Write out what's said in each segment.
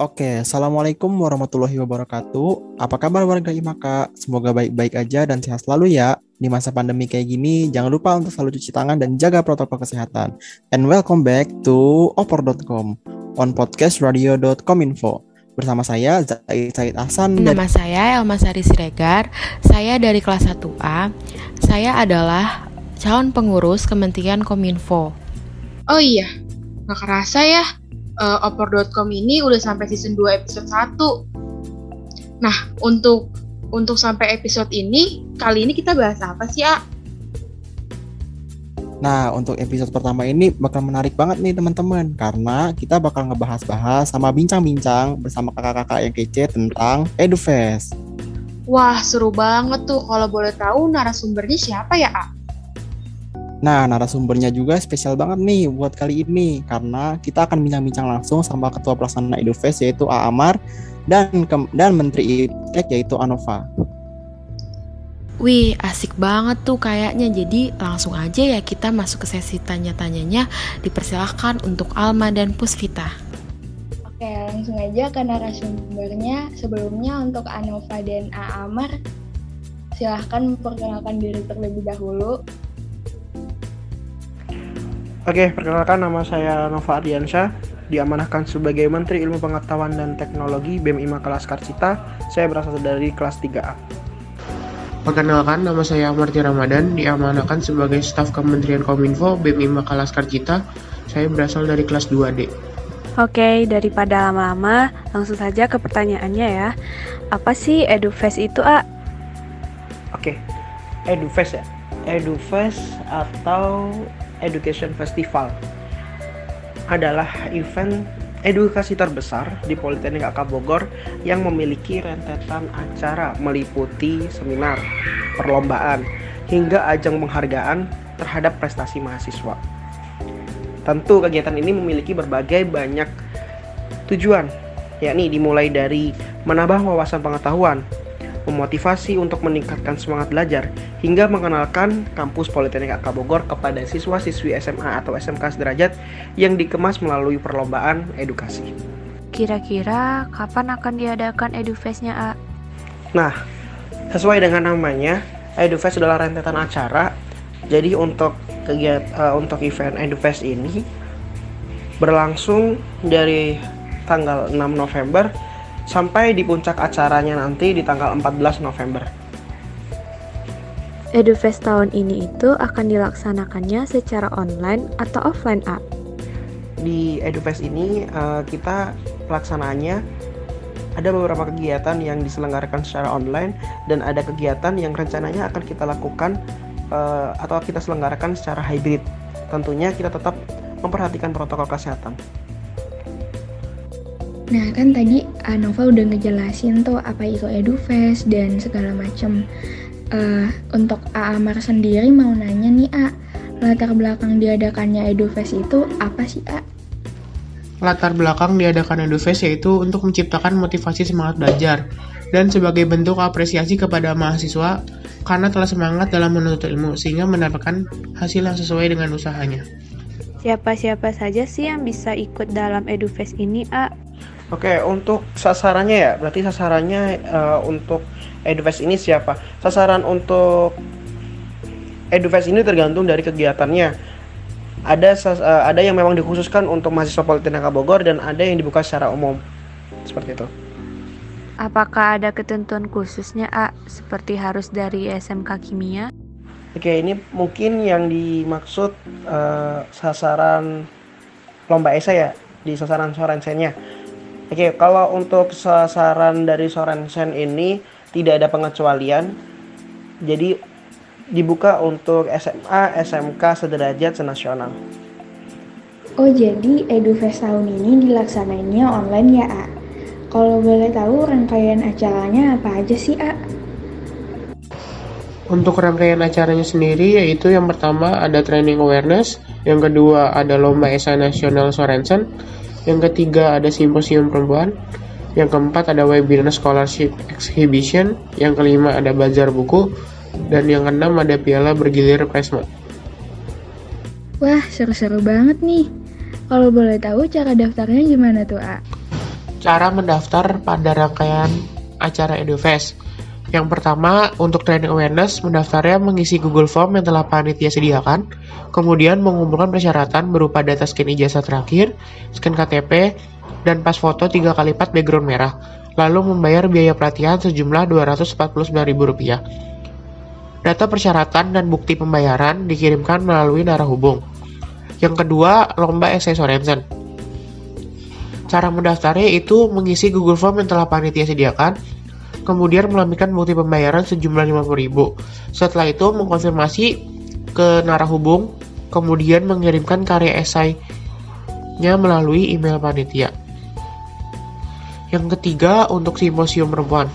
Oke, Assalamualaikum warahmatullahi wabarakatuh. Apa kabar warga IMAKA? Semoga baik-baik aja dan sehat selalu ya. Di masa pandemi kayak gini, jangan lupa untuk selalu cuci tangan dan jaga protokol kesehatan. And welcome back to opor.com on podcastradio.cominfo. Bersama saya Zaid Said Hasan. Nama saya Elma Sari Siregar. Saya dari kelas 1A. Saya adalah calon pengurus Kementerian Kominfo. Oh iya, nggak kerasa ya uh, opor.com ini udah sampai season 2 episode 1. Nah, untuk untuk sampai episode ini, kali ini kita bahas apa sih, A? Nah, untuk episode pertama ini bakal menarik banget nih teman-teman karena kita bakal ngebahas-bahas sama bincang-bincang bersama kakak-kakak yang kece tentang EduFest. Wah, seru banget tuh. Kalau boleh tahu narasumbernya siapa ya, A? Nah, narasumbernya juga spesial banget nih buat kali ini karena kita akan bincang-bincang langsung sama Ketua Pelaksana EduFest yaitu A. Amar dan dan Menteri Iptek yaitu Anova. Wih, asik banget tuh kayaknya. Jadi langsung aja ya kita masuk ke sesi tanya-tanyanya. Dipersilahkan untuk Alma dan Pusvita. Oke, langsung aja ke narasumbernya. Sebelumnya untuk Anova dan A. Amar, silahkan memperkenalkan diri terlebih dahulu. Oke, perkenalkan nama saya Nova Ardiansyah, diamanahkan sebagai Menteri Ilmu Pengetahuan dan Teknologi BEM IMA kelas Karcita. Saya berasal dari kelas 3A. Perkenalkan, nama saya Amarti Ramadan, diamanahkan sebagai staf Kementerian Kominfo BEM IMA kelas Karcita. Saya berasal dari kelas 2D. Oke, daripada lama-lama, langsung saja ke pertanyaannya ya. Apa sih EduFest itu, A? Oke, EduFest ya. EduFest atau Education Festival adalah event edukasi terbesar di Politeknik AK Bogor yang memiliki rentetan acara meliputi seminar, perlombaan, hingga ajang penghargaan terhadap prestasi mahasiswa. Tentu kegiatan ini memiliki berbagai banyak tujuan, yakni dimulai dari menambah wawasan pengetahuan, memotivasi untuk meningkatkan semangat belajar, hingga mengenalkan kampus Politeknik AK Bogor kepada siswa-siswi SMA atau SMK sederajat yang dikemas melalui perlombaan edukasi. Kira-kira kapan akan diadakan EduFest-nya, A? Nah, sesuai dengan namanya, EduFest adalah rentetan acara. Jadi untuk kegiatan uh, untuk event EduFest ini berlangsung dari tanggal 6 November sampai di puncak acaranya nanti di tanggal 14 November. EduFest tahun ini itu akan dilaksanakannya secara online atau offline, A? Di EduFest ini uh, kita pelaksanaannya ada beberapa kegiatan yang diselenggarakan secara online dan ada kegiatan yang rencananya akan kita lakukan uh, atau kita selenggarakan secara hybrid. Tentunya kita tetap memperhatikan protokol kesehatan. Nah kan tadi Nova udah ngejelasin tuh apa itu EduFest dan segala macam. Uh, untuk A Amar sendiri mau nanya nih A, latar belakang diadakannya EduFest itu apa sih A? Latar belakang diadakan EduFest yaitu untuk menciptakan motivasi semangat belajar dan sebagai bentuk apresiasi kepada mahasiswa karena telah semangat dalam menuntut ilmu sehingga mendapatkan hasil yang sesuai dengan usahanya. Siapa-siapa saja sih yang bisa ikut dalam EduFest ini, A? Oke, untuk sasarannya ya, berarti sasarannya uh, untuk EduFest ini siapa? Sasaran untuk EduFest ini tergantung dari kegiatannya. Ada uh, ada yang memang dikhususkan untuk mahasiswa Politeknik Bogor dan ada yang dibuka secara umum. Seperti itu. Apakah ada ketentuan khususnya, A, seperti harus dari SMK Kimia? Oke, ini mungkin yang dimaksud uh, sasaran lomba esai ya, di sasaran sorensennya Oke, kalau untuk sasaran dari Sorensen ini tidak ada pengecualian. Jadi dibuka untuk SMA, SMK sederajat senasional. Oh, jadi EduFest tahun ini dilaksanainnya online ya, A? Kalau boleh tahu rangkaian acaranya apa aja sih, A? Untuk rangkaian acaranya sendiri yaitu yang pertama ada training awareness, yang kedua ada lomba esai nasional Sorensen, yang ketiga ada simposium perempuan. Yang keempat ada webinar scholarship exhibition. Yang kelima ada bazar buku. Dan yang keenam ada piala bergilir Presma. Wah, seru-seru banget nih. Kalau boleh tahu cara daftarnya gimana tuh, A? cara mendaftar pada rangkaian acara EduFest. Yang pertama, untuk training awareness, mendaftarnya mengisi Google Form yang telah panitia sediakan, kemudian mengumpulkan persyaratan berupa data scan ijazah terakhir, scan KTP, dan pas foto 3 kali lipat background merah, lalu membayar biaya pelatihan sejumlah Rp249.000. Data persyaratan dan bukti pembayaran dikirimkan melalui narah hubung. Yang kedua, lomba esai Sorensen. Cara mendaftarnya itu mengisi Google Form yang telah panitia sediakan, kemudian melambaikan bukti pembayaran sejumlah 50.000. Setelah itu mengkonfirmasi ke narah hubung, kemudian mengirimkan karya esainya melalui email panitia. Yang ketiga, untuk simposium perempuan.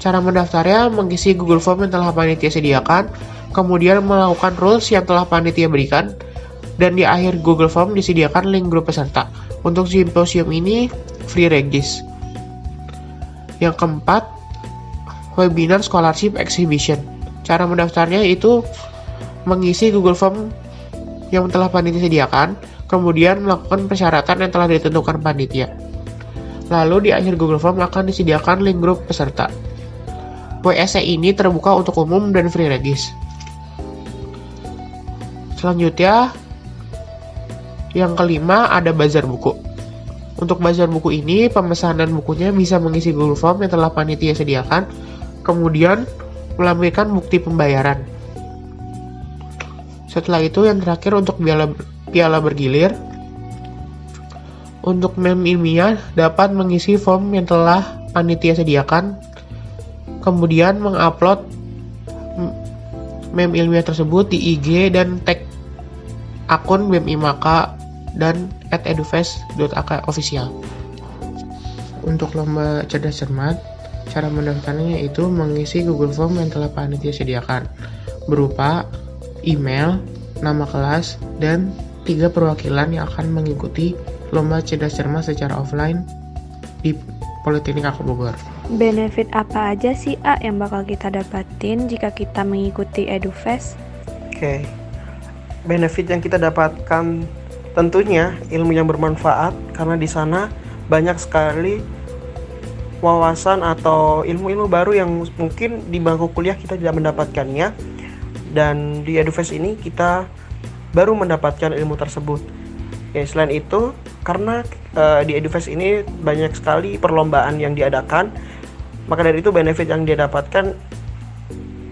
Cara mendaftarnya mengisi Google Form yang telah panitia sediakan, kemudian melakukan rules yang telah panitia berikan, dan di akhir Google Form disediakan link grup peserta. Untuk simposium ini, free regis. Yang keempat, webinar scholarship exhibition. Cara mendaftarnya itu mengisi Google Form yang telah panitia sediakan, kemudian melakukan persyaratan yang telah ditentukan panitia. Lalu di akhir Google Form akan disediakan link grup peserta. WSC ini terbuka untuk umum dan free regis. Selanjutnya, yang kelima ada bazar buku. Untuk bazar buku ini, pemesanan bukunya bisa mengisi Google Form yang telah panitia sediakan, kemudian melambaikan bukti pembayaran. Setelah itu yang terakhir untuk piala, piala bergilir, untuk mem ilmiah dapat mengisi form yang telah panitia sediakan kemudian mengupload meme ilmiah tersebut di IG dan tag akun BEM IMAKA dan at edufest.ak official. Untuk lomba cerdas cermat, cara mendaftarnya yaitu mengisi Google Form yang telah panitia sediakan berupa email, nama kelas, dan tiga perwakilan yang akan mengikuti lomba cerdas cermat secara offline di Politeknik Aku Bogor. Benefit apa aja sih A yang bakal kita dapatin jika kita mengikuti EduFest? Oke. Benefit yang kita dapatkan tentunya ilmu yang bermanfaat karena di sana banyak sekali wawasan atau ilmu-ilmu baru yang mungkin di bangku kuliah kita tidak mendapatkannya dan di EduFest ini kita baru mendapatkan ilmu tersebut. Oke, selain itu karena uh, di EduFest ini banyak sekali perlombaan yang diadakan maka dari itu benefit yang dia dapatkan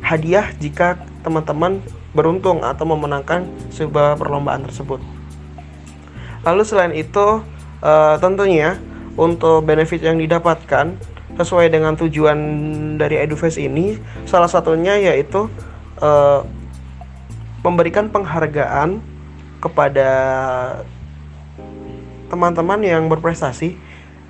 hadiah jika teman-teman beruntung atau memenangkan sebuah perlombaan tersebut. Lalu selain itu uh, tentunya untuk benefit yang didapatkan sesuai dengan tujuan dari EduFest ini salah satunya yaitu uh, memberikan penghargaan kepada teman-teman yang berprestasi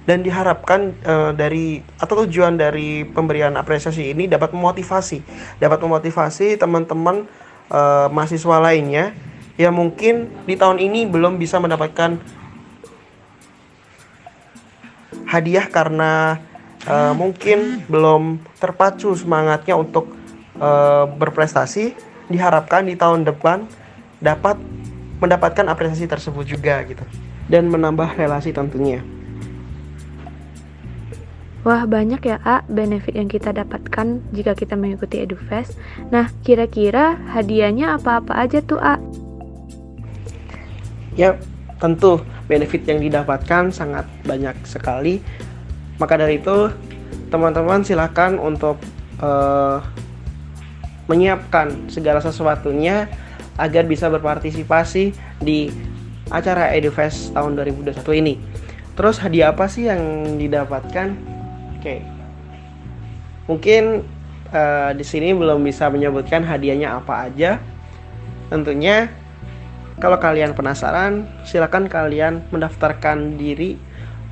dan diharapkan uh, dari atau tujuan dari pemberian apresiasi ini dapat memotivasi dapat memotivasi teman-teman uh, mahasiswa lainnya yang mungkin di tahun ini belum bisa mendapatkan hadiah karena uh, mungkin belum terpacu semangatnya untuk uh, berprestasi diharapkan di tahun depan dapat mendapatkan apresiasi tersebut juga gitu dan menambah relasi tentunya. Wah, banyak ya, A, benefit yang kita dapatkan jika kita mengikuti EduFest. Nah, kira-kira hadiahnya apa-apa aja tuh, A? Ya, tentu benefit yang didapatkan sangat banyak sekali. Maka dari itu, teman-teman silakan untuk uh, menyiapkan segala sesuatunya agar bisa berpartisipasi di acara EduFest tahun 2021 ini. Terus hadiah apa sih yang didapatkan? Oke. Mungkin uh, di sini belum bisa menyebutkan hadiahnya apa aja. Tentunya kalau kalian penasaran, silakan kalian mendaftarkan diri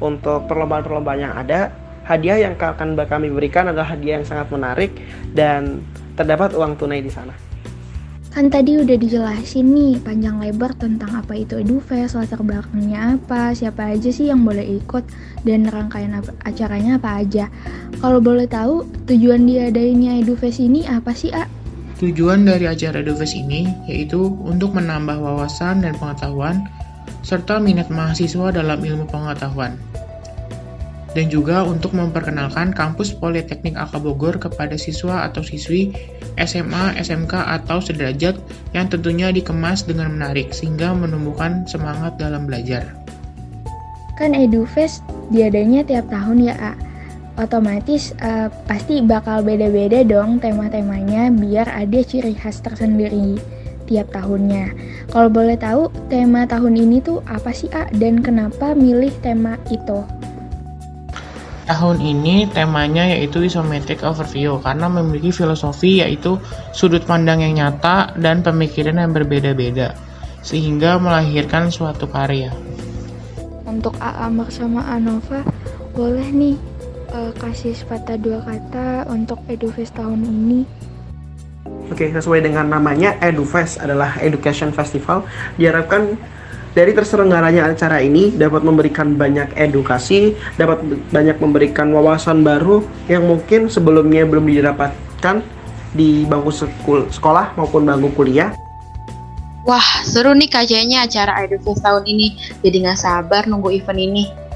untuk perlombaan-perlombaan yang ada. Hadiah yang akan kami berikan adalah hadiah yang sangat menarik dan terdapat uang tunai di sana. Kan tadi udah dijelasin nih panjang lebar tentang apa itu EduFest, latar belakangnya apa, siapa aja sih yang boleh ikut, dan rangkaian acaranya apa aja. Kalau boleh tahu, tujuan diadainnya EduFest ini apa sih? Tujuan dari acara EduFest ini yaitu untuk menambah wawasan dan pengetahuan serta minat mahasiswa dalam ilmu pengetahuan. dan juga untuk memperkenalkan kampus Politeknik AK Bogor kepada siswa atau siswi SMA, SMK, atau sederajat yang tentunya dikemas dengan menarik sehingga menumbuhkan semangat dalam belajar. Kan EduFest diadanya tiap tahun ya, A. Otomatis uh, pasti bakal beda-beda dong tema-temanya biar ada ciri khas tersendiri tiap tahunnya. Kalau boleh tahu, tema tahun ini tuh apa sih, A? Dan kenapa milih tema itu? Tahun ini temanya yaitu isometric overview karena memiliki filosofi yaitu sudut pandang yang nyata dan pemikiran yang berbeda-beda sehingga melahirkan suatu karya. Untuk AA sama Anova, boleh nih uh, kasih sepatah dua kata untuk EduFest tahun ini. Oke, sesuai dengan namanya, EduFest adalah Education Festival. Diharapkan dari terselenggaranya acara ini dapat memberikan banyak edukasi, dapat banyak memberikan wawasan baru yang mungkin sebelumnya belum didapatkan di bangku sekolah maupun bangku kuliah. Wah, seru nih kayaknya acara EduFest tahun ini. Jadi nggak sabar nunggu event ini.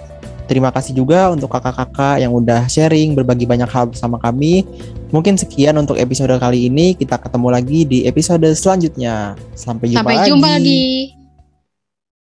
Terima kasih juga untuk kakak-kakak yang udah sharing berbagi banyak hal bersama kami. Mungkin sekian untuk episode kali ini. Kita ketemu lagi di episode selanjutnya. Sampai jumpa Sampai lagi. jumpa lagi.